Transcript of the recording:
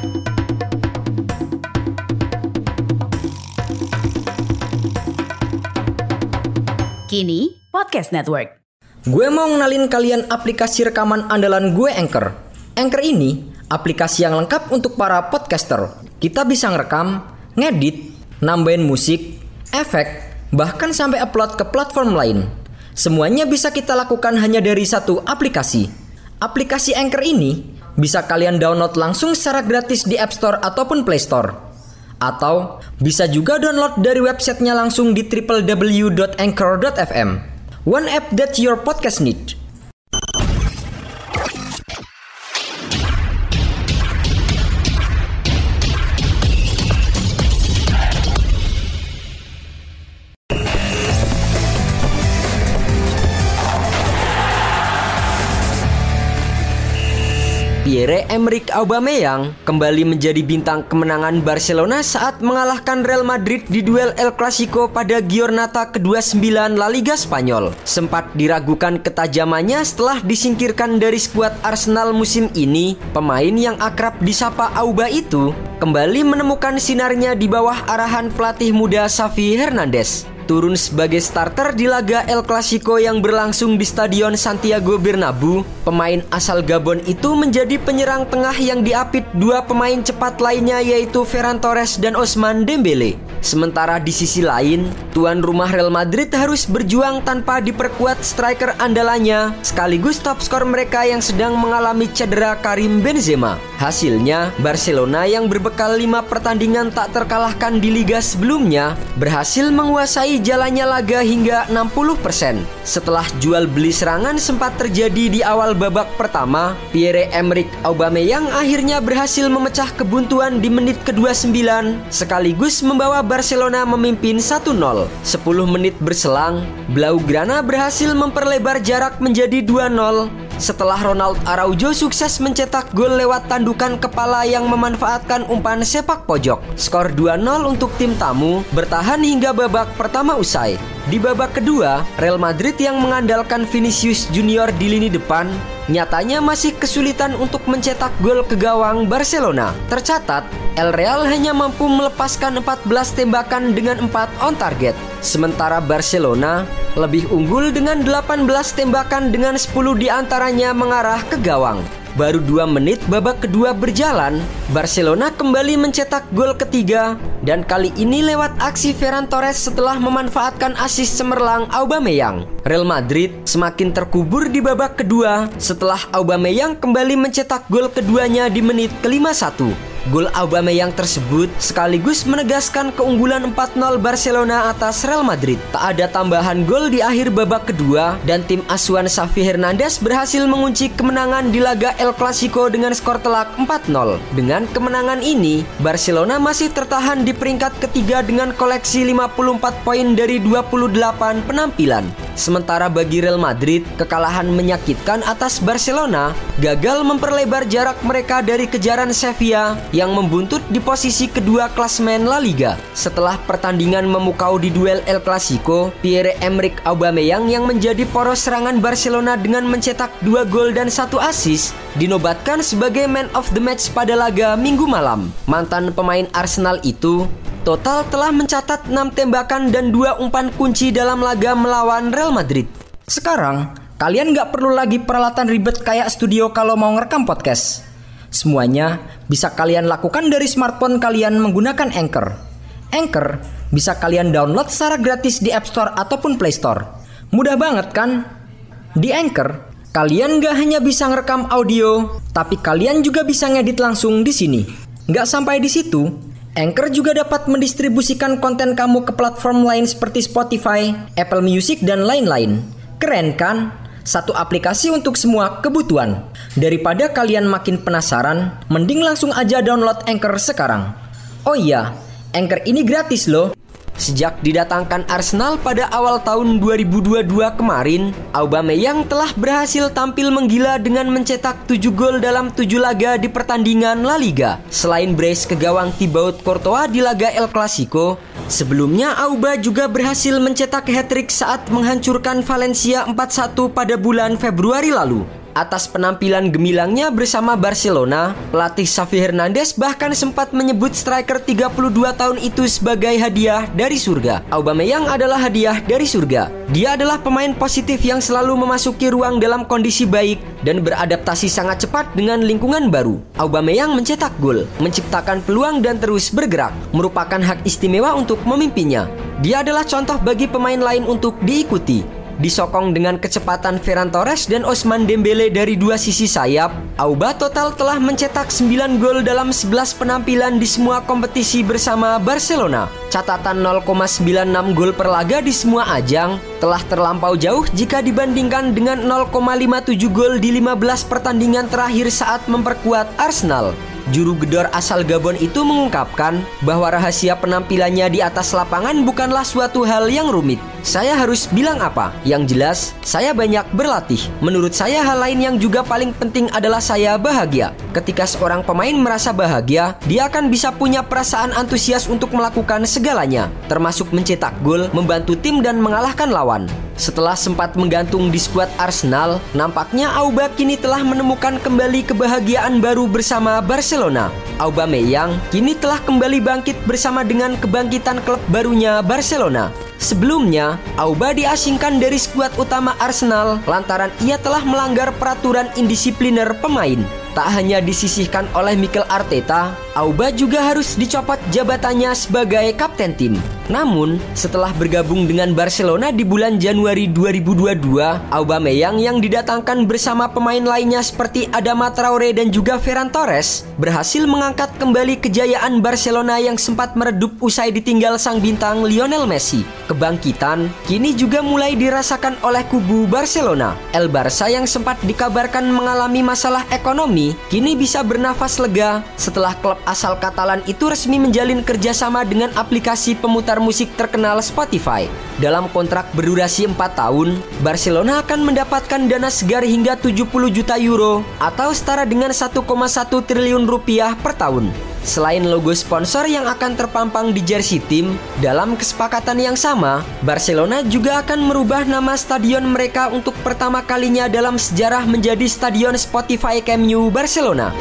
Kini Podcast Network. Gue mau ngenalin kalian aplikasi rekaman andalan gue Anchor. Anchor ini aplikasi yang lengkap untuk para podcaster. Kita bisa ngerekam, ngedit, nambahin musik, efek, bahkan sampai upload ke platform lain. Semuanya bisa kita lakukan hanya dari satu aplikasi. Aplikasi Anchor ini bisa kalian download langsung secara gratis di App Store ataupun Play Store. Atau bisa juga download dari websitenya langsung di www.anchor.fm. One app that your podcast need. Pierre-Emerick Aubameyang kembali menjadi bintang kemenangan Barcelona saat mengalahkan Real Madrid di duel El Clasico pada Giornata ke-29 La Liga Spanyol. Sempat diragukan ketajamannya setelah disingkirkan dari skuad Arsenal musim ini, pemain yang akrab disapa Auba itu kembali menemukan sinarnya di bawah arahan pelatih muda Xavi Hernandez turun sebagai starter di laga El Clasico yang berlangsung di Stadion Santiago Bernabeu. Pemain asal Gabon itu menjadi penyerang tengah yang diapit dua pemain cepat lainnya yaitu Ferran Torres dan Osman Dembele. Sementara di sisi lain, tuan rumah Real Madrid harus berjuang tanpa diperkuat striker andalannya sekaligus top skor mereka yang sedang mengalami cedera Karim Benzema. Hasilnya, Barcelona yang berbekal lima pertandingan tak terkalahkan di liga sebelumnya berhasil menguasai jalannya laga hingga 60%. Setelah jual beli serangan sempat terjadi di awal babak pertama, Pierre-Emerick Aubameyang akhirnya berhasil memecah kebuntuan di menit ke-29 sekaligus membawa Barcelona memimpin 1-0. 10 menit berselang, Blaugrana berhasil memperlebar jarak menjadi 2-0 setelah Ronald Araujo sukses mencetak gol lewat tandukan kepala yang memanfaatkan umpan sepak pojok. Skor 2-0 untuk tim tamu bertahan hingga babak pertama usai. Di babak kedua, Real Madrid yang mengandalkan Vinicius Junior di lini depan nyatanya masih kesulitan untuk mencetak gol ke gawang Barcelona. Tercatat, El Real hanya mampu melepaskan 14 tembakan dengan 4 on target. Sementara Barcelona lebih unggul dengan 18 tembakan dengan 10 di antaranya mengarah ke gawang. Baru dua menit babak kedua berjalan, Barcelona kembali mencetak gol ketiga dan kali ini lewat aksi Ferran Torres setelah memanfaatkan asis cemerlang Aubameyang. Real Madrid semakin terkubur di babak kedua setelah Aubameyang kembali mencetak gol keduanya di menit ke-51. Gol Aubameyang tersebut sekaligus menegaskan keunggulan 4-0 Barcelona atas Real Madrid. Tak ada tambahan gol di akhir babak kedua dan tim asuhan Xavi Hernandez berhasil mengunci kemenangan di laga El Clasico dengan skor telak 4-0. Dengan kemenangan ini, Barcelona masih tertahan di peringkat ketiga dengan koleksi 54 poin dari 28 penampilan. Sementara bagi Real Madrid, kekalahan menyakitkan atas Barcelona gagal memperlebar jarak mereka dari kejaran Sevilla yang membuntut di posisi kedua klasmen La Liga. Setelah pertandingan memukau di duel El Clasico, Pierre-Emerick Aubameyang yang menjadi poros serangan Barcelona dengan mencetak dua gol dan satu assist dinobatkan sebagai man of the match pada laga minggu malam. Mantan pemain Arsenal itu total telah mencatat 6 tembakan dan 2 umpan kunci dalam laga melawan Real Madrid. Sekarang, kalian nggak perlu lagi peralatan ribet kayak studio kalau mau ngerekam podcast. Semuanya bisa kalian lakukan dari smartphone kalian menggunakan Anchor. Anchor bisa kalian download secara gratis di App Store ataupun Play Store. Mudah banget kan? Di Anchor, kalian nggak hanya bisa ngerekam audio, tapi kalian juga bisa ngedit langsung di sini. Nggak sampai di situ, Anchor juga dapat mendistribusikan konten kamu ke platform lain seperti Spotify, Apple Music, dan lain-lain. Keren kan? Satu aplikasi untuk semua kebutuhan. Daripada kalian makin penasaran, mending langsung aja download Anchor sekarang. Oh iya, Anchor ini gratis loh. Sejak didatangkan Arsenal pada awal tahun 2022 kemarin, Aubameyang telah berhasil tampil menggila dengan mencetak 7 gol dalam 7 laga di pertandingan La Liga. Selain brace ke gawang Thibaut Courtois di laga El Clasico, sebelumnya Auba juga berhasil mencetak hat-trick saat menghancurkan Valencia 4-1 pada bulan Februari lalu. Atas penampilan gemilangnya bersama Barcelona, pelatih Xavi Hernandez bahkan sempat menyebut striker 32 tahun itu sebagai hadiah dari surga. Aubameyang adalah hadiah dari surga. Dia adalah pemain positif yang selalu memasuki ruang dalam kondisi baik dan beradaptasi sangat cepat dengan lingkungan baru. Aubameyang mencetak gol, menciptakan peluang dan terus bergerak, merupakan hak istimewa untuk memimpinnya. Dia adalah contoh bagi pemain lain untuk diikuti. Disokong dengan kecepatan Ferran Torres dan Osman Dembele dari dua sisi sayap, Auba total telah mencetak 9 gol dalam 11 penampilan di semua kompetisi bersama Barcelona. Catatan 0,96 gol per laga di semua ajang telah terlampau jauh jika dibandingkan dengan 0,57 gol di 15 pertandingan terakhir saat memperkuat Arsenal. Juru gedor asal Gabon itu mengungkapkan bahwa rahasia penampilannya di atas lapangan bukanlah suatu hal yang rumit. Saya harus bilang apa? Yang jelas, saya banyak berlatih. Menurut saya hal lain yang juga paling penting adalah saya bahagia. Ketika seorang pemain merasa bahagia, dia akan bisa punya perasaan antusias untuk melakukan segalanya, termasuk mencetak gol, membantu tim dan mengalahkan lawan. Setelah sempat menggantung di skuad Arsenal, nampaknya Auba kini telah menemukan kembali kebahagiaan baru bersama Barcelona. Aubameyang kini telah kembali bangkit bersama dengan kebangkitan klub barunya Barcelona. Sebelumnya, Auba diasingkan dari skuad utama Arsenal lantaran ia telah melanggar peraturan indisipliner pemain. Tak hanya disisihkan oleh Mikel Arteta, Auba juga harus dicopot jabatannya sebagai kapten tim. Namun, setelah bergabung dengan Barcelona di bulan Januari 2022, Aubameyang yang didatangkan bersama pemain lainnya seperti Adama Traore dan juga Ferran Torres berhasil mengangkat kembali kejayaan Barcelona yang sempat meredup usai ditinggal sang bintang Lionel Messi. Kebangkitan kini juga mulai dirasakan oleh kubu Barcelona. El Barça yang sempat dikabarkan mengalami masalah ekonomi kini bisa bernafas lega setelah klub asal Katalan itu resmi menjalin kerjasama dengan aplikasi pemutar musik terkenal Spotify. Dalam kontrak berdurasi 4 tahun, Barcelona akan mendapatkan dana segar hingga 70 juta euro atau setara dengan 1,1 triliun rupiah per tahun. Selain logo sponsor yang akan terpampang di jersey tim, dalam kesepakatan yang sama, Barcelona juga akan merubah nama stadion mereka untuk pertama kalinya dalam sejarah menjadi Stadion Spotify Camp Nou Barcelona.